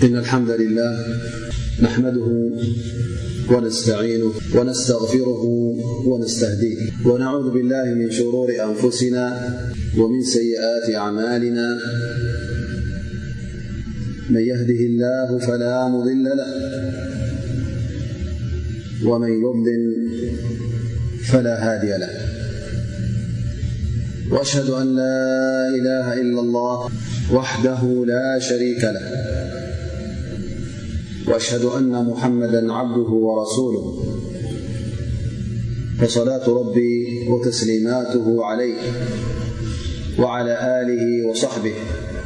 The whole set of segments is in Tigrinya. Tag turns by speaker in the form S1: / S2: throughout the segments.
S1: إن الحمد لله نحمدهونينونستغفره ونستهديه ونعوذ بالله من شرور أنفسنا ومن سيئات أعمالنا من يهده الله فلا مضل له ومن يظلل فلا هادي له وأشهد أن لا إله إلا الله وحده لا شريك له وأشهد أن محمدا عبده ورسوله فصلاة ربي وتسليماته عليه وعلى آله وصحبه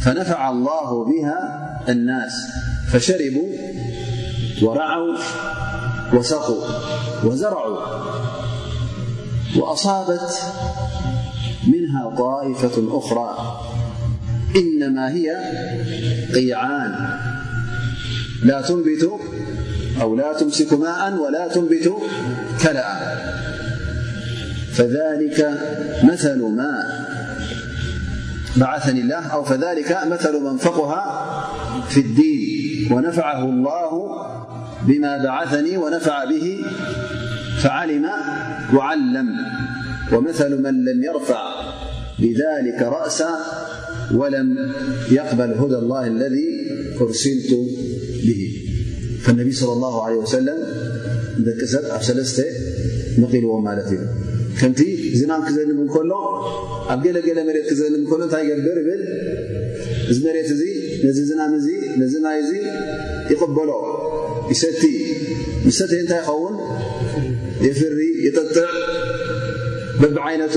S1: فنفع الله بها الناس فشربوا ورعوا وسقوا وزرعوا وأصابت منها طائفة أخرى إنما هي قيعان تأو لا تمسك ماء ولا تنبت كلأا فذلك مثل ماء بعثن الهأو فذلك مثل منفقها في الدين ونفعه الله بما بعثني ونفع به فعلم وعلم ومثل من لم يرفع بذلك رأسا ولم يقبل هدى الله الذي أرسلت بهفالى ا ኣብ ገለ ገለ መሬት ክዘንብ ከሎ እንታይ ይገብር ይብል እዚ መሬት እዚ ነዚ ዝናም እዚ ነዚ ማይ እዚ ይቕበሎ ይሰቲ ምሰተ እንታይ ይኸውን የፍሪ ይጥጥዕ በብዓይነቱ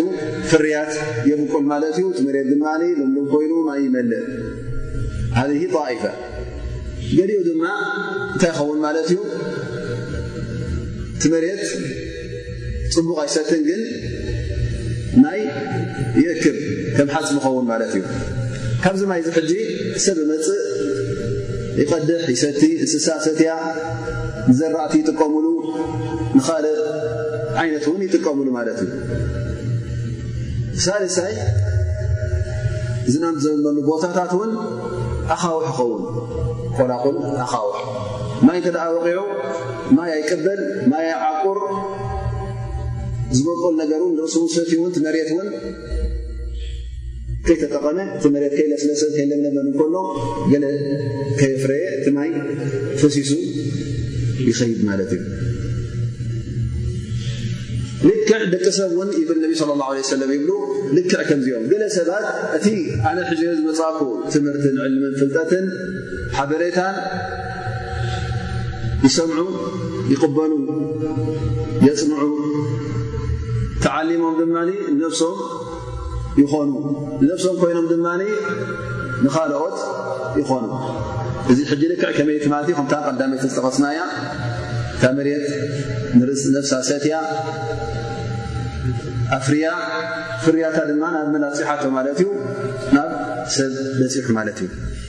S1: ፍርያት የብቁል ማለት እዩ እቲ መሬት ድማ ልምሉም ኮይኑ ማይ ይመልእ ሃሂ ጣኢፈ ገሊኡ ድማ እንታይ ይኸውን ማለት እዩ እቲ መሬት ጽቡቕ ኣይሰትን ግን ማይ ይእክብ ከም ሓጽቢ ኸውን ማለት እዩ ካብዚ ማይ እዚ ሕጂ ሰብ እመጽእ ይቐድሕ ይሰቲ እንስሳ ሰትያ ንዘራእቲ ይጥቀምሉ ንኻልእ ዓይነት እውን ይጥቀምሉ ማለት እዩ ሳልሳይ ዝናም ዘብመሉ ቦታታት እውን ኣኻውሕ ይኸውን ቆላቁል ኣኻውሕ ማይ እንተ ወቂዑ ማይ ኣይቅበል ማይ ኣይዓቁር ዝበቁል ነገር ውን ርእሱ ውሰት ውን ቲ መሬት ውን ከይተጠቐመ እቲ መሬት ከይለስለሰ ከይለምለመ እንከሎ ገለ ከየፍረየ እቲ ማይ ፈሲሱ ይኸይድ ማለት እዩ ልክዕ ደቂ ሰብ ውን ይብል ነቢ ለ ላ ለ ሰለም ይብሉ ልክዕ ከምዚኦም ገለ ሰባት እቲ ኣነ ሕዚ ዝመፃእኩ ትምህርትን ዕልምን ፍልጠትን ሓበሬታን ይሰምዑ ይቕበሉ የጽንዑ ተዓሊሞም ድማ ነብሶም ይኾኑ ነብሶም ኮይኖም ድማ ንኻልኦት ይኾኑ እዚ ሕጂ ልክዕ ከመይት ማለት ከምታ ቀዳመይቲ ዝጠቐስና እያ እታ መሬት ንርእሲ ነብሳ ሰትያ ኣፍርያ ፍርያታ ድማ ናብ መናብፂሓቶ ማለት እዩ ናብ ሰብ በፂሑ ማለት እዩ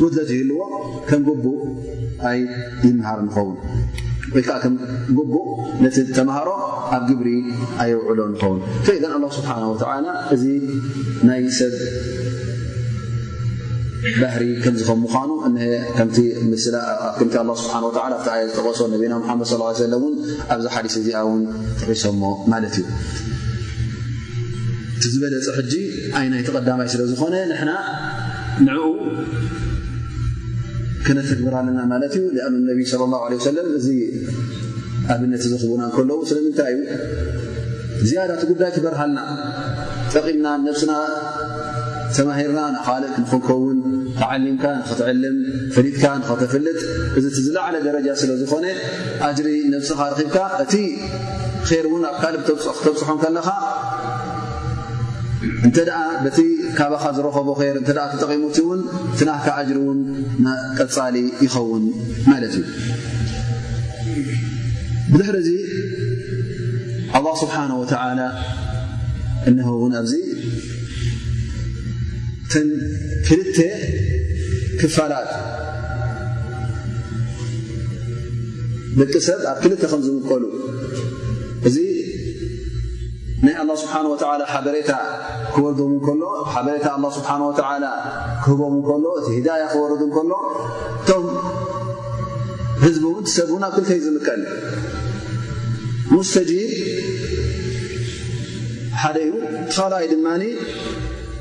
S1: ጉድለት ይህልዎ ከም ግቡእ ኣይ ይምሃር ንኸውን ወይ ከዓ ከም ግቡእ ነቲ ተምሃሮ ኣብ ግብሪ ኣየውዕሎ ንኸውን ፈኢዘ ኣላ ስብሓን ወተላ እዚ ናይ ሰብ ባህሪ ከምዚ ከም ምዃኑ እ ከምቲ ምስላ ከምቲ ኣ ስብሓን ወላ ኣብቲ ኣያ ዝጠቐሶ ነቢና ሓመድ ስ ሰለ እውን ኣብዚ ሓዲስ እዚኣ እውን ተቂሶሞ ማለት እዩ እቲ ዝበለጸ ሕጂ ኣይ ናይቲ ቀዳማይ ስለ ዝኾነ ንሕና ንዕኡ ክነተግብር ኣለና ማለት እዩ ኣ ነቢ صለ ላه ለ ሰለም እዚ ኣብነት እዚ ክቡና ከለዉ ስለምንታይ እዩ ዝያዳ እቲ ጉዳይ ክበርሃልና ጠቒምና ነብስና ተማሂርና ንካልእ ክንክንከውን ተዓሊምካ ንክትዕልም ፈሊጥካ ንኸተፍልጥ እዚ እቲ ዝለዕለ ደረጃ ስለ ዝኾነ ኣጅሪ ነብስኻ ርኺብካ እቲ ር ውን ኣብ ካልእ ክተብፅሖ ከለኻ እንተ በቲ ካባኻ ዝረኸቦ ር እተ ተጠቂሙቲ ውን እቲ ናካ ኣጅሪ ውን ቀፃሊ ይኸውን ማለት እዩ ብድሕር እዚ ኣላ ስብሓን ወተላ እነሆ እውን ኣብዚ እተን ክልተ ክፋላት ደቂ ሰብ ኣብ ክልተ ከም ዝምቀሉ እዚ ናይ ኣላ ስብሓን ወተላ ሓበሬታ ክወርዶም እንከሎ ሓበሬታ ኣላ ስብሓን ወተላ ክህቦም እንከሎ እቲ ሂዳያ ክወርድ እንከሎ እቶም ህዝቢ እውን ትሰብ እውን ኣብ ክልተይ ዝምቀል ሙስተጂር ሓደ እዩ ተኻልኣይ ድማ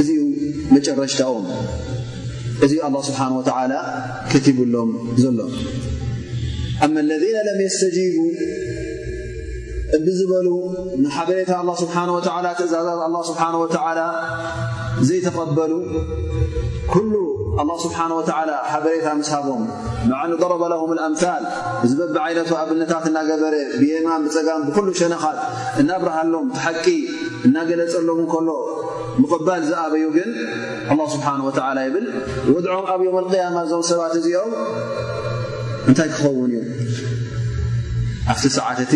S1: እዚዩ መጨረሽታኦም እዚዩ ኣላ ስብሓን ወተዓላ ከቲብሎም ዘሎ ኣማ ለذነ ለም የስተጂቡ እብ ዝበሉ ንሓበሬታ ኣላ ስብሓን ወተዓላ ትእዛዛት ኣላ ስብሓን ወተዓላ ዘይተቐበሉ ኩሉ ኣላ ስብሓን ወተዓላ ሓበሬታ ምስ ሃቦም መዓኑ ደረበ ለሁም ኣምታል እዚ በቢ ዓይነቱ ኣብነታት እናገበረ ብየማን ብፀጋም ብኩሉ ሸነኻት እናብርሃሎም ትሓቂ እናገለጸሎም እንከሎ ምቕባል ዝኣበዩ ግን ኣላህ ስብሓነሁ ወተዓላ ይብል ወድዖም ኣብ ዮም ኣልቅያማ እዞም ሰባት እዚኦም እንታይ ክኸውን እዩ ኣብቲ ሰዓት እቲ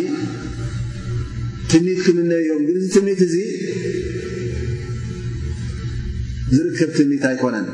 S1: ትምኒት ክምነዩ እዮም ግን እዚ ትምኒት እዚ ዝርከብ ትምኒት ኣይኮነን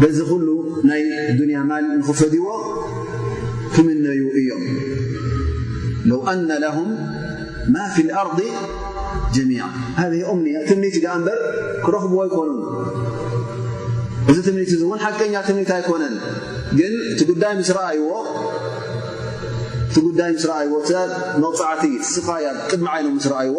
S1: በዚ ኩሉ ናይ ዱንያ ማል ንኽፈድዎ ክምነዩ እዮም ለው ኣነ ለሁም ማ ፊ ኣርض ጀሚع ሃذ እምኒያ ትምኒት ኣ እምበር ክረኽብዎ ኣይኮኑን እዚ ትምኒት እዚ እውን ሓቀኛ ትምኒት ኣይኮነን ግን እቲ ጉዳይ ምስ ረኣይዎ እቲ ጉዳይ ምስ ረኣይዎ መቕፃዕቲ ስቓያ ቅድሚ ዓይኖም ምስ ረኣይዎ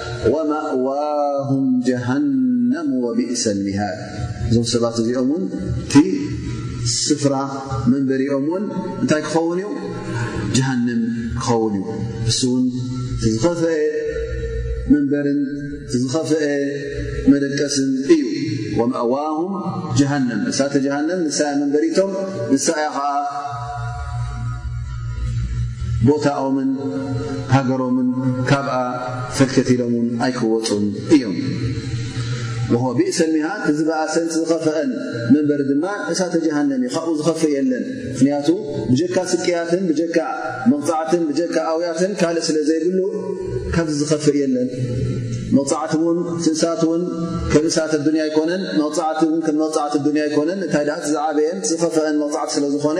S1: ወመእዋሁም ጀሃነም ወቢእሰ ልሚሃድ እዞም ሰባት እዚኦም እውን እቲ ስፍራ መንበሪኦም እውን እንታይ ክኸውን እዩ ጀሃነም ክኸውን እዩ እሱ እውን እቲ ዝኸፍአ መንበርን እቲ ዝኸፍአ መደቀስን እዩ ወመእዋሁም ጀሃነም ንሳተ ጀሃነም ንሳያ መንበሪቶም ንሳያ ከዓ ቦታኦምን ሃገሮምን ካብኣ ፈልከት ኢሎም ውን ኣይክወጹን እዮም። ወሆ ቢእሰል ሚሃድ እቲ ዝበኣሰን እቲ ዝኸፈኣን መንበሪ ድማ እሳተ ጀሃነም እዩ ካብኡ ዝኸፍእ የለን ምክንያቱ ብጀካ ስቅያትን ብጀካ መቕጻዕትን ብጀካ ኣውያትን ካልእ ስለ ዘይብሉ ካብዚ ዝኸፍእ የለን መቕጻዕቲ እውን ትእሳት እውን ከም እሳት ኣዱንያ ኣይኮነን መቕጻዕቲ እውን ከም መቕጻዕቲ ኣዱንያ ኣይኮነን እንታይ ደኣ እቲ ዝዓበየን ዝኸፈአን መቕጻዕቲ ስለ ዝኾነ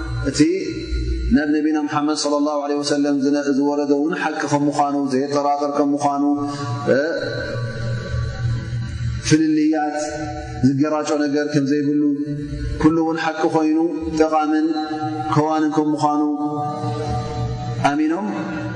S1: እቲ ናብ ነቢና ሙሓመድ ሰለላሁ ዓለይሂ ወሰለም ዝወረደ እውን ሓቂ ከም ምዃኑ ዘየጠራጥር ከም ምዃኑ ፍልልያት ዝገራጮ ነገር ከም ዘይብሉ ኩሉ እውን ሓቂ ኮይኑ ጠቓምን ከዋንን ከም ምዃኑ ኣሚኖም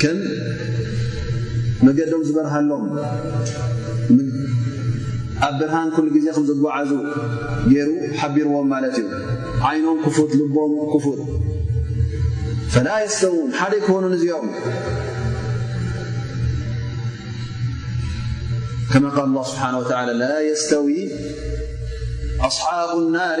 S1: ከም መገዶም ዝበርሃሎም ኣብ ብርሃን ኩሉ ግዜ ከም ዝጓዓዙ ገይሩ ሓቢርዎም ማለት እዩ ዓይኖም ክፉት ልቦም ክፉት ፈላ የስተውን ሓደ ክኾኑን እዚኦም ከማ ቃል ላ ስብሓን ወተላ ላ የስተዊ ኣስሓብ ናሪ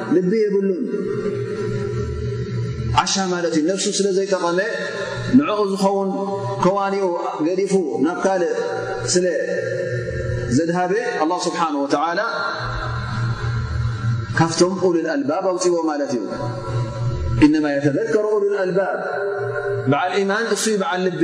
S1: ልቢ የብሉን ዓሻ ማለት እዩ ነፍሱ ስለ ዘይጠቐመ ንዕኡ ዝኸውን ከዋኒኡ ገዲፉ ናብ ካልእ ስለ ዘድሃበ ኣላ ስብሓን ወተዓላ ካብቶም ኡሉልኣልባብ ኣውፅዎ ማለት እዩ እነማ የተዘከሩ ኡሉልኣልባብ በዓል ኢማን እሱይ በዓል ልቢ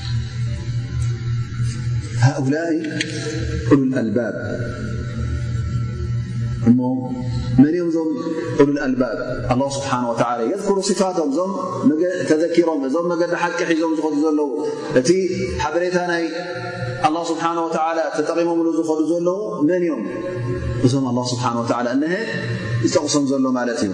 S1: ሃؤላኢ ኡሉል ኣልባብ እሞ መን እዮም እዞም ኡሉል ኣልባብ ኣላ ስብሓን ወተላ የዝክሩ ስፋቶም እዞም ተዘኪሮም እዞም መገዲ ሓቂ ሒዞም ዝኸዱ ዘለዉ እቲ ሓበሬታ ናይ ኣላ ስብሓን ወተላ ተጠቒሞምሉ ዝኸዱ ዘለዉ መን እዮም እዞም ኣላ ስብሓን ወተላ እነሀ ዝጠቕሶም ዘሎ ማለት እዩ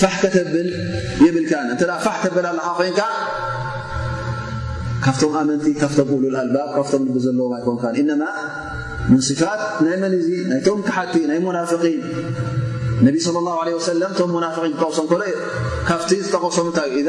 S1: ፋሕ ከተብል የብልካን እተ ፋሕ ተበል ኣለካ ኮይንካ ካብቶም ኣመንቲ ካብቶም ኡሉል ኣልባብ ካብቶም ልቢ ዘለዎም ኣይኮንካ እነማ ምን ስፋት ናይ መን እዚ ናይቶም ክሓቲ ናይ ሙናፍቒን ነቢ صለ ላه ለ ወሰለም እቶም ሙናፍቒን ክጠቕሶም ከሎ ካብቲ ዝጠቐሶም እንታይ እዩ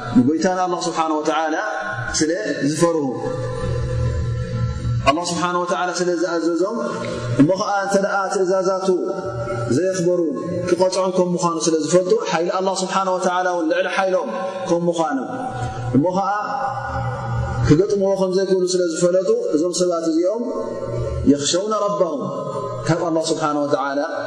S1: ንጐይታና ኣላህ ስብሓነ ወተዓላ ስለ ዝፈርሁ ኣላህ ስብሓነ ወተዓላ ስለ ዝኣዘዞም እሞ ኸዓ እንተ ደኣ ትእዛዛቱ ዘየኽበሩ ክቐፅዖም ከም ምዃኑ ስለ ዝፈልጡ ሓይሊ ኣላህ ስብሓነ ወተዓላ እውን ልዕሊ ሓይሎም ከም ምዃኑ እሞ ኸዓ ክገጥምዎ ከም ዘይክእሉ ስለ ዝፈለጡ እዞም ሰባት እዚኦም የኽሸውነ ረባሁም ካብ ኣላህ ስብሓነ ወተዓላ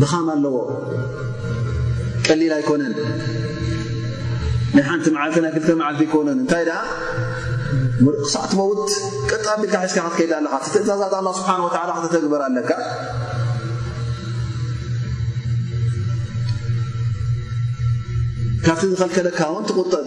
S1: ድኻም ኣለዎ ቀሊል ኣይኮነን ናይ ሓንቲ መዓልቲ ናይ ክልተ መዓልቲ ኣይኮነን እንታይ ደኣ ክሳዕ ትመውት ቀጥ ኣቢልካ ሒዝካ ክትከይድ ኣለካ እቲ ትእዛዛት ኣላ ስብሓን ወተዓላ ከተተግበር ኣለካ ካብቲ ዝኸልከለካ እውን ትቁጠብ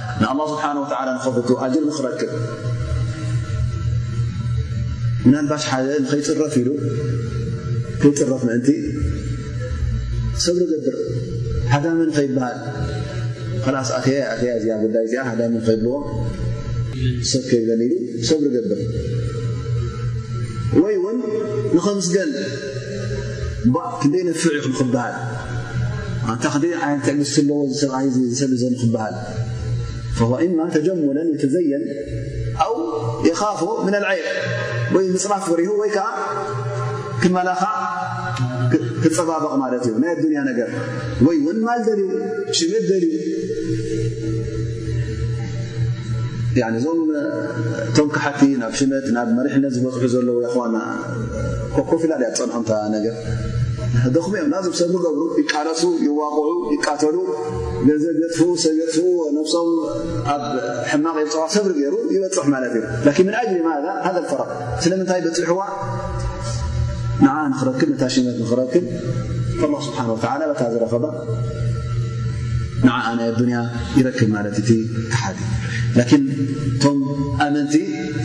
S1: ንኣላህ ስብሓነሁ ወተዓላ ንኸፍቱ ኣጅር ንኽረክብ ምናልባሽ ሓደ ንኸይፅረፍ ኢሉ ከይፅረፍ ምእንቲ ሰብሪ ገብር ሃዳሚ ንኸይበሃል ከላስ ኣተያ ኣተያ እዚኣ ጉዳይ እዚኣ ሃዳሚ ንኸይብልዎ ሰብ ከይብለኒ ኢሉ ሰብሪ ገብር ወይ እውን ንኸምስገን እምባእ ክንደይ ነፍዕ ኢኹ ንክበሃል ኣንታ ክንደይ ዓይነት ትዕግስቲ ኣለዎ እዚ ሰብኣይ እዚ እዚ ሰብ እዚ ንክበሃል ፈሆ ኢማ ተጀሙለን የተዘየን ኣው የኻፎ ምን ኣልዐይብ ወይ ምፅራፍ ፍሪሁ ወይ ከዓ ክመላኻዕ ክፀባበቕ ማለት እዩ ናይ ኣዱንያ ነገር ወይ እውን ማል ደልዩ ሽመት ደልዩ እዞም እቶም ክሓቲ ናብ ሽመት ናብ መሪሕነት ዝበፅሑ ዘለዉ ይኹዋና ኮፍ ኢላ ድያ ትጸንሖም እታ ነገር ደኹም እዮም ላዝም ሰብ ክገብሩ ይቃለሱ ይዋቕዑ ይቃተሉ ገንዘብ የጥፍኡ ሰብ የጥፍኡ ነብሶም ኣብ ሕማቕ የብፅዋ ሰብሪ ገይሩ ይበፅሕ ማለት እዩ ላኪን ምን ኣጅሊ ማዛ ሃደ ፈረቅ ስለምንታይ በፂሕዋ ንዓ ንክረክብ ነታ ሽመት ንክረክብ ኣላ ስብሓን ወተላ በታ ዝረኸባ ንዓ ናይ ኣዱንያ ይረክብ ማለት እቲ ክሓዲ ላኪን እቶም ኣመንቲ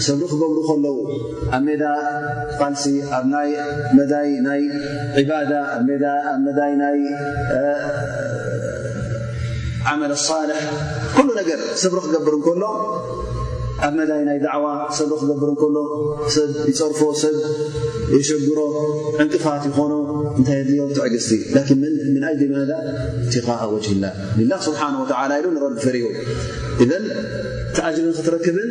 S1: ሰብሪ ክገብሩ ከለዉ ኣብ ሜዳ ቓልሲ ኣብ ናይ መዳይ ናይ ዒባዳ ኣብ መዳይ ናይ ዓመል ኣሳልሕ ኩሉ ነገር ሰብሪ ክገብር እንከሎ ኣብ መዳይ ናይ ዳዕዋ ሰብሪ ክገብር እንከሎ ሰብ ይፀርፎ ሰብ የሸግሮ ዕንቅፋት ይኾኖ እንታይ የድልዮ ትዕግስቲ ላኪን ምን ኣጅሊ ማዳ እቲኻኣ ወጅህላ ሊላህ ስብሓን ወተዓላ ኢሉ ንረቢ ፈሪሁ እዘን እቲ ኣጅሪ ንክትረክብን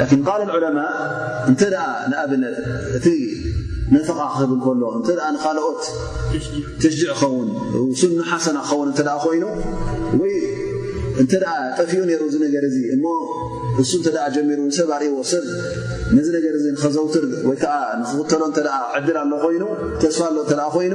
S1: ላኪን ቃል ልዑለማእ እንተ ንኣብነት እቲ ነፈቓ ክህብ እንከሎ እንተ ንካልኦት ተሽጅዕ ክኸውን ሱኑ ሓሰና ክኸውን እተ ኮይኑ ወይ እንተ ጠፊኡ ነይሩ እዚ ነገር እዚ እሞ እሱ እተ ጀሚሩ ንሰብ ኣርእዎ ሰብ ነዚ ነገር እዚ ንኸዘውትር ወይ ከዓ ንክኽተሎ እተ ዕድል ኣሎ ኮይኑ ተስፋ ኣሎ እተ ኮይኑ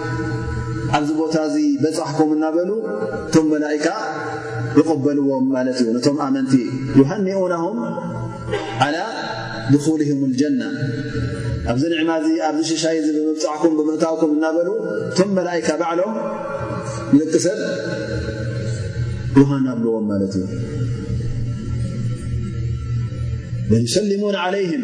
S1: ኣብዚ ቦታ እዚ በጻሕኩም እናበሉ እቶም መላእካ ይቐበልዎም ማለት እዩ ነቶም ኣመንቲ ዩሃኒኡናሁም ዓላ ድኹልህም ልጀና ኣብዚ ንዕማ እዚ ኣብዚ ሽሻይ እዚ ብምብፃዕኩም ብምእታውኩም እናበሉ እቶም መላእካ ባዕሎም ንደቂ ሰብ ዩሃን ኣብልዎም ማለት እዩ ወዩሰልሙን ዓለይህም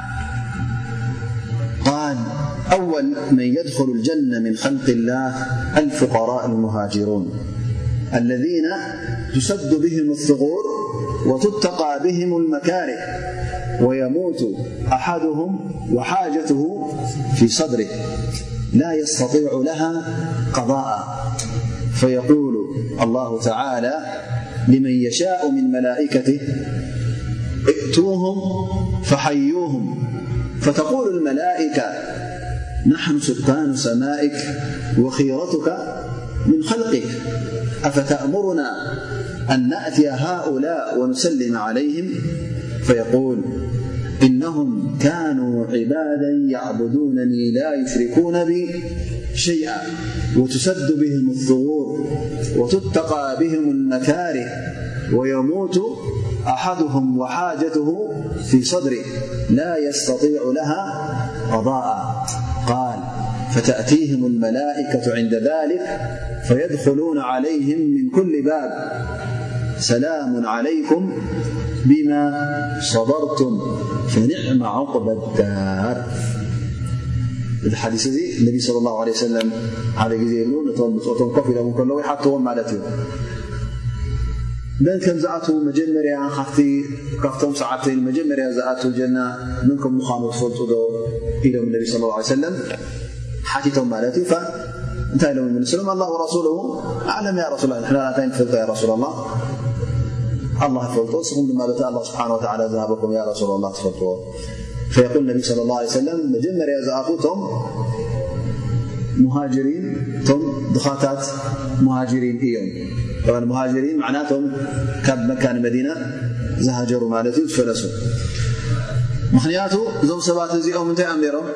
S1: ورسولهأعلمقال أول من يدخل الجنة من خلق الله الفقراء المهاجرون الذين تصد بهم الثغور وتتقى بهم المكار ويموت أحدهم وحاجته في صدره لا يستطيع لها قضاءا فيقول الله تعالى لمن يشاء من ملائكته إئتوهم فحيوهم فتقول الملائكة نحن سكان سمائك وخيرتك من خلقك أفتأمرنا أن نأتي هؤلاء ونسلم عليهم فيقول إنهم كانوا عبادا يعبدونني لا يشركون ب شيئا وتسد بهم الثغور وتتقى بهم المكاره ويموت أحدهم وحاجته في صدره لا يستطيع لها قضاءا قال فتأتيهم الملائكة عند ذلك فيدخلون عليهم من كل باب ሰላሙ ዓለይኩም ብማ ሰበርቱም ፈኒዕማ ዑቕበ ዳር እዚ ሓዲስ እዚ ነቢ ስለ ላሁ ለ ሰለም ሓደ ግዜ ይብሉ ነቶም ብፆቶም ኮፍ ኢሎም ከለዉ ይሓትዎም ማለት እዩ መን ከም ዝኣትዉ መጀመርያ ካፍቲ ካብቶም ሰዓብተይን መጀመርያ ዝኣትዉ ጀና መን ከም ምዃኑ ትፈልጡ ዶ ኢሎም ነቢ ስለ ላ ሰለም ሓቲቶም ማለት እዩ እንታይ ኢሎም ይምልስሎም ኣላ ወረሱሉሁ ኣለም ያ ረሱላ ንሕና ናታይ ንፈልጦ ያ ረሱላ ላ ኣላ ይፈልጦ እስኹም ድማ በቲ ኣላ ስብሓን ወተላ ዝሃበኩም ያ ረሱላ ላ ትፈልጥዎ ፈየቁል ነቢ ስለ ላ ሰለም መጀመርያ ዝኣኹ እቶም ሙሃጅሪን እቶም ድኻታት ሙሃጅሪን እዮም ብ ሙሃጅሪን ማዕናቶም ካብ መካ ንመዲና ዝሃጀሩ ማለት እዩ ዝፈለሱ ምኽንያቱ እዞም ሰባት እዚኦም እንታይ እዮም ነይሮም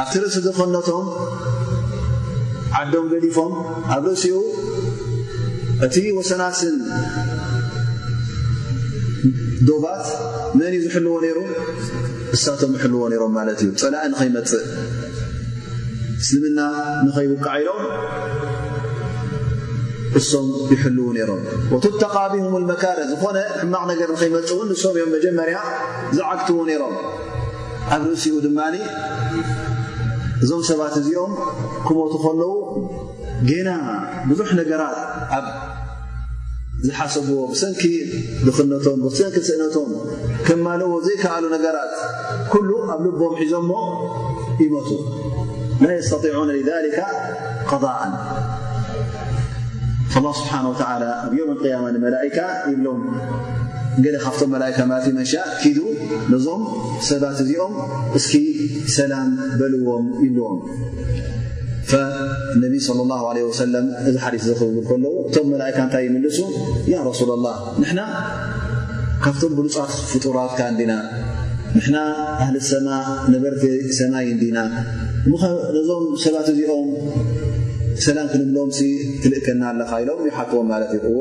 S1: ኣብቲ ርእሲ ዝኸነቶም ዓዶም ገዲፎም ኣብ ርእሲኡ እቲ ወሰናስን ዶባት መን እዩ ዝሕልዎ ነይሩ እሳቶም ይሕልዎ ነይሮም ማለት እዩ ፀላኢ ንኸይመፅእ እስልምና ንኸይውቃዕ ኢሎም እሶም ይሕልው ነይሮም ወትተቃ ብም ልመካረ ዝኾነ ሕማቕ ነገር ንኸይመፅእ እውን ንሶም እዮም መጀመርያ ዝዓግትዎ ነይሮም ኣብ ርእሲኡ ድማ እዞም ሰባት እዚኦም ክሞቱ ከለዉ ጌና ብዙሕ ነገራት ኣብ ዝሓሰብዎ ብሰንኪ ድኽነቶም ብሰንኪ ስእነቶም ከማልእዎ ዘይከኣሉ ነገራት ኩሉ ኣብ ልቦም ሒዞሞ ይመቱ ላ የስተጢዑነ ሊዛሊካ ቀዳኣን ኣላ ስብሓን ወተዓላ ኣብ ዮም ኣልቅያማ ንመላእካ ይብሎም ገለ ካብቶም መላእካ ማለት መንሻእ ኪዱ ነዞም ሰባት እዚኦም እስኪ ሰላም በልዎም ይብልዎም ፈነቢ صለ ላሁ ለ ወሰለም እዚ ሓዲስ እዚ ክብሉ ከለዉ እቶም መላእካ እንታይ ይምልሱ ያ ረሱላ ላህ ንሕና ካብቶም ብሉፃት ፍጡራትካ እንዲና ንሕና ኣህሊ ሰማ ነበርቲ ሰማይ እንዲና እሞኸ ነዞም ሰባት እዚኦም ሰላም ክንብሎም ሲ ትልእከና ኣለኻ ኢሎም ይሓትዎም ማለት እዩ እወ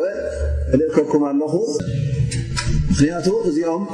S1: እልእከኩም ኣለኹ ምክንያቱ እዚኦም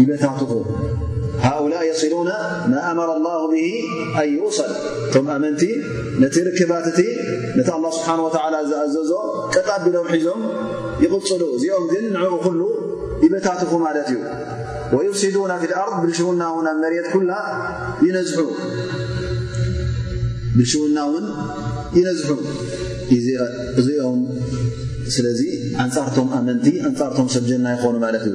S1: ይበታትኹ ሃኡላእ የስሉና ማ ኣመረ ላሁ ብሂ ኣን ይውሰል እቶም ኣመንቲ ነቲ ርክባት እቲ ነቲ ኣላ ስብሓን ወተዓላ ዝኣዘዞ ቀጥ ኣቢሎም ሒዞም ይቕፅሉ እዚኦም ግን ንዕኡ ኩሉ ይበታትኹ ማለት እዩ ወዩፍሲዱና ፊ ልኣርድ ብልሽውና እውን ኣብ መሬት ኩላ ይነዝሑ ብልሽውና እውን ይነዝሑ እዚኦም ስለዚ ኣንፃርቶም ኣመንቲ ኣንፃርቶም ሰብ ጀና ይኾኑ ማለት እዩ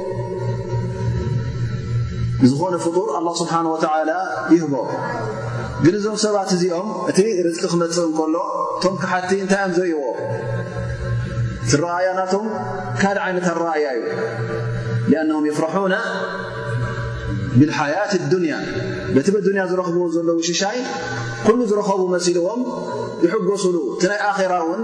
S1: ንዝኾነ ፍጡር ኣላ ስብሓን ወተላ ይህቦ ግን እዞም ሰባት እዚኦም እቲ ርዝቂ ክመፅእ እንከሎ እቶም ክሓቲ እንታይ እዮም ዝርእዎ እቲ ረኣያ ናቶም ካልእ ዓይነት ኣረኣያ እዩ ሊኣነም የፍራሑና ብልሓያት ኣዱንያ በቲ በዱንያ ዝረኽብዎ ዘለዉ ሽሻይ ኩሉ ዝረኸቡ መሲልዎም ይሕጎሱሉ እቲ ናይ ኣኼራ እውን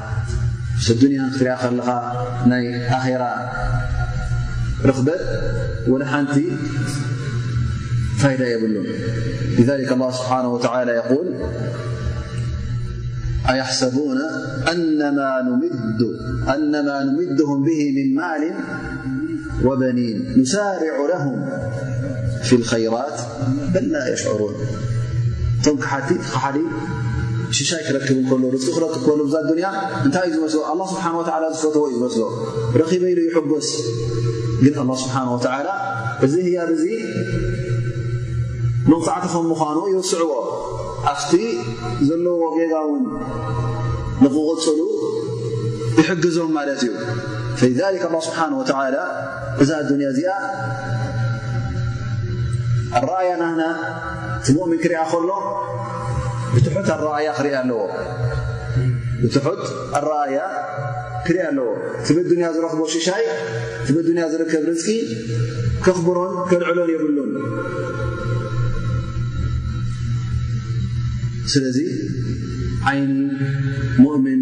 S1: الدنات آخرة رب ولنت لنلذلك الله سبحانه وتعالى يقول أيحسبون أنما نمدهم به من مال وبنين نسارع لهم في الخيرات በላ የሽዕሩን እቶም ክሓቲ ክሓዲ ሽሻይ ክረክብ እከሎ ርቂ ክረክ ከሎ ብዛ ኣዱንያ እንታይ እዩ ዝመስሎ ኣላ ስብሓን ወላ ዝፈትዎ እዩ ዝመስሎ ረኺበ ኢሉ ይሕጎስ ግን ኣላ ስብሓን ወተላ እዚ ህያብ እዚ መቕፃዕቲ ከም ምዃኑ ይርስዕዎ ኣብቲ ዘለዎ ጌጋ እውን ንክቕፅሉ ይሕግዞም ማለት እዩ ሊክ ኣላ ስብሓን ወተላ እዛ ኣዱንያ እዚኣ ኣረኣያ ናህና እቲ ሙእምን ክርኣ ከሎ ብትሑት ኣረኣያ ክርኣ ኣለዎ ብትሑት ኣረኣያ ክርኣ ኣለዎ እቲ ብዱንያ ዝረኽቦ ሽሻይ እቲ ብዱንያ ዝርከብ ርዝቂ ከኽብሮን ከልዕሎን የብሉን ስለዚ ዓይኒ ሙእምን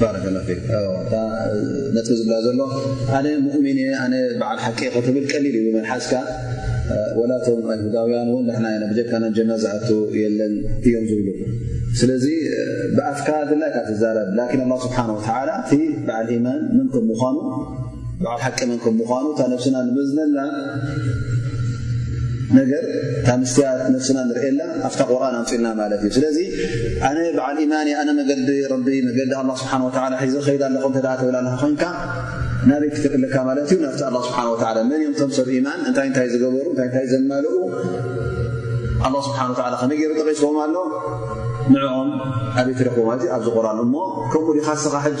S2: ባረከላ ፊክ
S1: እታ ነጥቢ ዝብላ ዘሎ ኣነ ሙእሚን እየ ኣነ በዓል ሓቂ እየ ክትብል ቀሊል እዩ ብመልሓስካ ወላ እቶም ኣይሁዳውያን እውን ንሕና ኢና ብጀካ ናብ ጀና ዝኣት የለን እዮም ዝብሉ ስለዚ ብኣፍካ ድላይካ ትዛረብ ላኪን ኣላ ስብሓን ወተዓላ እቲ በዓል ኢማን ምን ከም ምዃኑ በዓል ሓቂ መን ከም ምዃኑ እታ ነብስና ንመዝነላ ነገር እታ ምስትያ ነብስና ንርእየላ ኣብታ ቁርን ኣምፅልና ማለት እዩ ስለዚ ኣነ በዓል ኢማን ኣነ መገዲ ረቢ መገዲ ኣላ ስብሓን ወላ ሒዘ ከይድ ኣለኹ እተ ተብላ ኣለካ ኮንካ ናበይ ክተቅለካ ማለት እዩ ናብቲ ኣላ ስብሓን ወላ መን እዮም ቶም ሰብ ኢማን እንታይ እንታይ ዝገበሩ እንታይ እንታይ ዘማልኡ ኣላ ስብሓን ወላ ከመይ ገይሩ ጠቂስዎም ኣሎ ንዕኦም ኣበይ ትረክቡ ማለት እዩ ኣብዚ ቁርን እሞ ከምኡ ዲካ ስኻ ሕጂ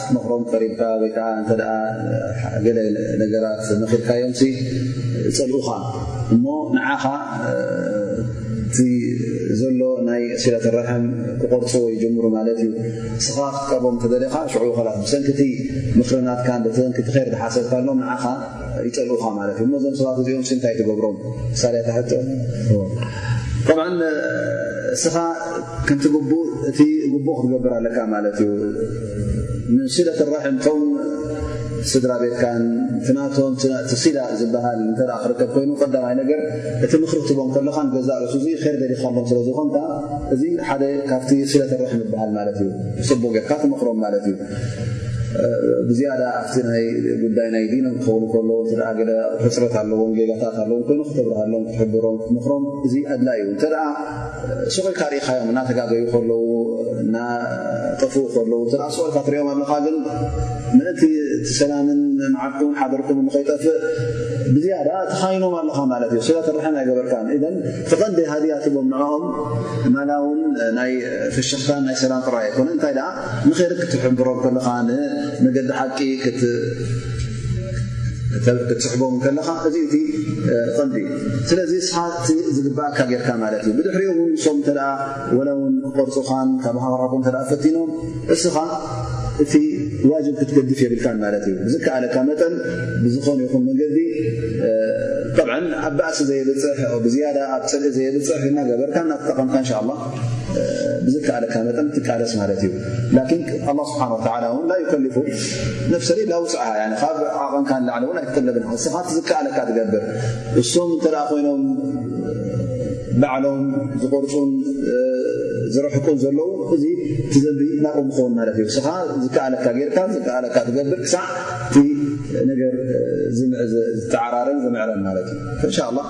S1: ክትመኽሮም ቀሪብካ ወይ ከዓ እንተ ገለ ነገራት መኺርካዮም ይፀልኡኻ እሞ ንዓኻ እቲ ዘሎ ናይ ሲለት ራሕም ክቆርፅዎ ይጀምሩ ማለት እዩ እስኻ ክትቀርቦም ተደሊኻ ሽዑ ላት ብሰንኪቲ ምኽርናትካ ብሰንኪቲ ር ዝሓሰብካሎም ንዓኻ ይጸልኡኻ ማለት እዩ። እሞ እዞም ሰባት እዚኦም እንታይ ትገብሮም? ክሳድያ ትሓጥእ ጠብዓ እስኻ ከምቲ ግቡእ እቲ ግቡእ ክትገብር ኣለካ ማለት እዩ። ንስለት ራሕም ቶም ስድራ ቤትካን ትናቶም እቲ ሲላ ዝበሃል እንተ ክርከብ ኮይኑ ቀዳማይ ነገር እቲ ምክሪ ክትቦም ከለኻ ንገዛእ ርእሱ እዚ ር ደሊኻሎም ስለ ዝኾንካ እዚ ሓደ ካብቲ ስለት ራሕም ይበሃል ማለት እዩ። ጽቡቅ ጌርካ ትመክሮም ማለት እዩ። ብዝያዳ ኣብቲ ናይ ጉዳይ ናይ ዲኖም ክኸውን ከሎ እ ገለ ሕፅረት ኣለዎም ጌጋታት ኣለዎም ኮይኑ ክተብርሃሎም ክሕብሮም ክትምክሮም እዚ ኣድላ እዩ እተ ስቑልካ ርኢኻዮም እናተጋገዩ ከለዉ እናጠፍ ከለዉ እ ስቑልካ ትሪኦም ኣለካ ግን ምእንቲ እቲ ሰላምን መዓድኩም ሓበርኩም ንኸይጠፍእ ብዝያዳ ተኻይኖም ኣለኻ ማለት እዩ ስለ ትርሐን ኣይገበርካን እን ተቐንዲ ሃድያ ትቦም ንኦም ማላውን ናይ ፍሽኽታን ናይ ሰላም ጥራይ ኣይኮነ እንታይ ንኸይሪ ክትሕብሮም ከለኻ ንመገዲ ሓቂ ክትስሕቦም ከለኻ እዚ እቲ ቐንዲ እዩ ስለዚ እስኻ እቲ ዝግባእካ ጌርካ ማለት እዩ ብድሕሪኡ እውን ንሶም እተ ወላ እውን ክቆርፁኻን ካብ ሃዋራኹ እተ ፈቲኖም እስኻ እቲ ዋጅብ ክትገድፍ የብልካን ማለት እዩ ብዝከኣለካ መጠን ብዝኾነ ይኹን መገዲ ጠብዓ ኣብ ባእሲ ዘየብፅሕ ብዝያዳ ኣብ ፅልኢ ዘየብፅሕ እናገበርካ እናተጠቐምካ እንሻ ላ ብዝከኣለካ መጠን ትቃለስ ማለት እዩ ላኪን ኣላ ስብሓን ወተላ እውን ላ ይከልፉ ነፍሰ ሌላ ውፅዓ ካብ ዓቐንካ ንላዕለ እውን ኣይትጠለብን ንስኻቲ ዝከኣለካ ትገብር እሶም እንተ ኮይኖም ባዕሎም ዝቆርፁን ዝረሕቁን ዘለዉ እዚ ትዘንቢ ናብኡ ምኸውን ማለት እዩ እስኻ ዝከኣለካ ጌርካ ዝከኣለካ ትገብር ክሳዕ እቲ ነገር ዝተዓራረን ዝምዕረን ማለት እዩ እንሻ ላ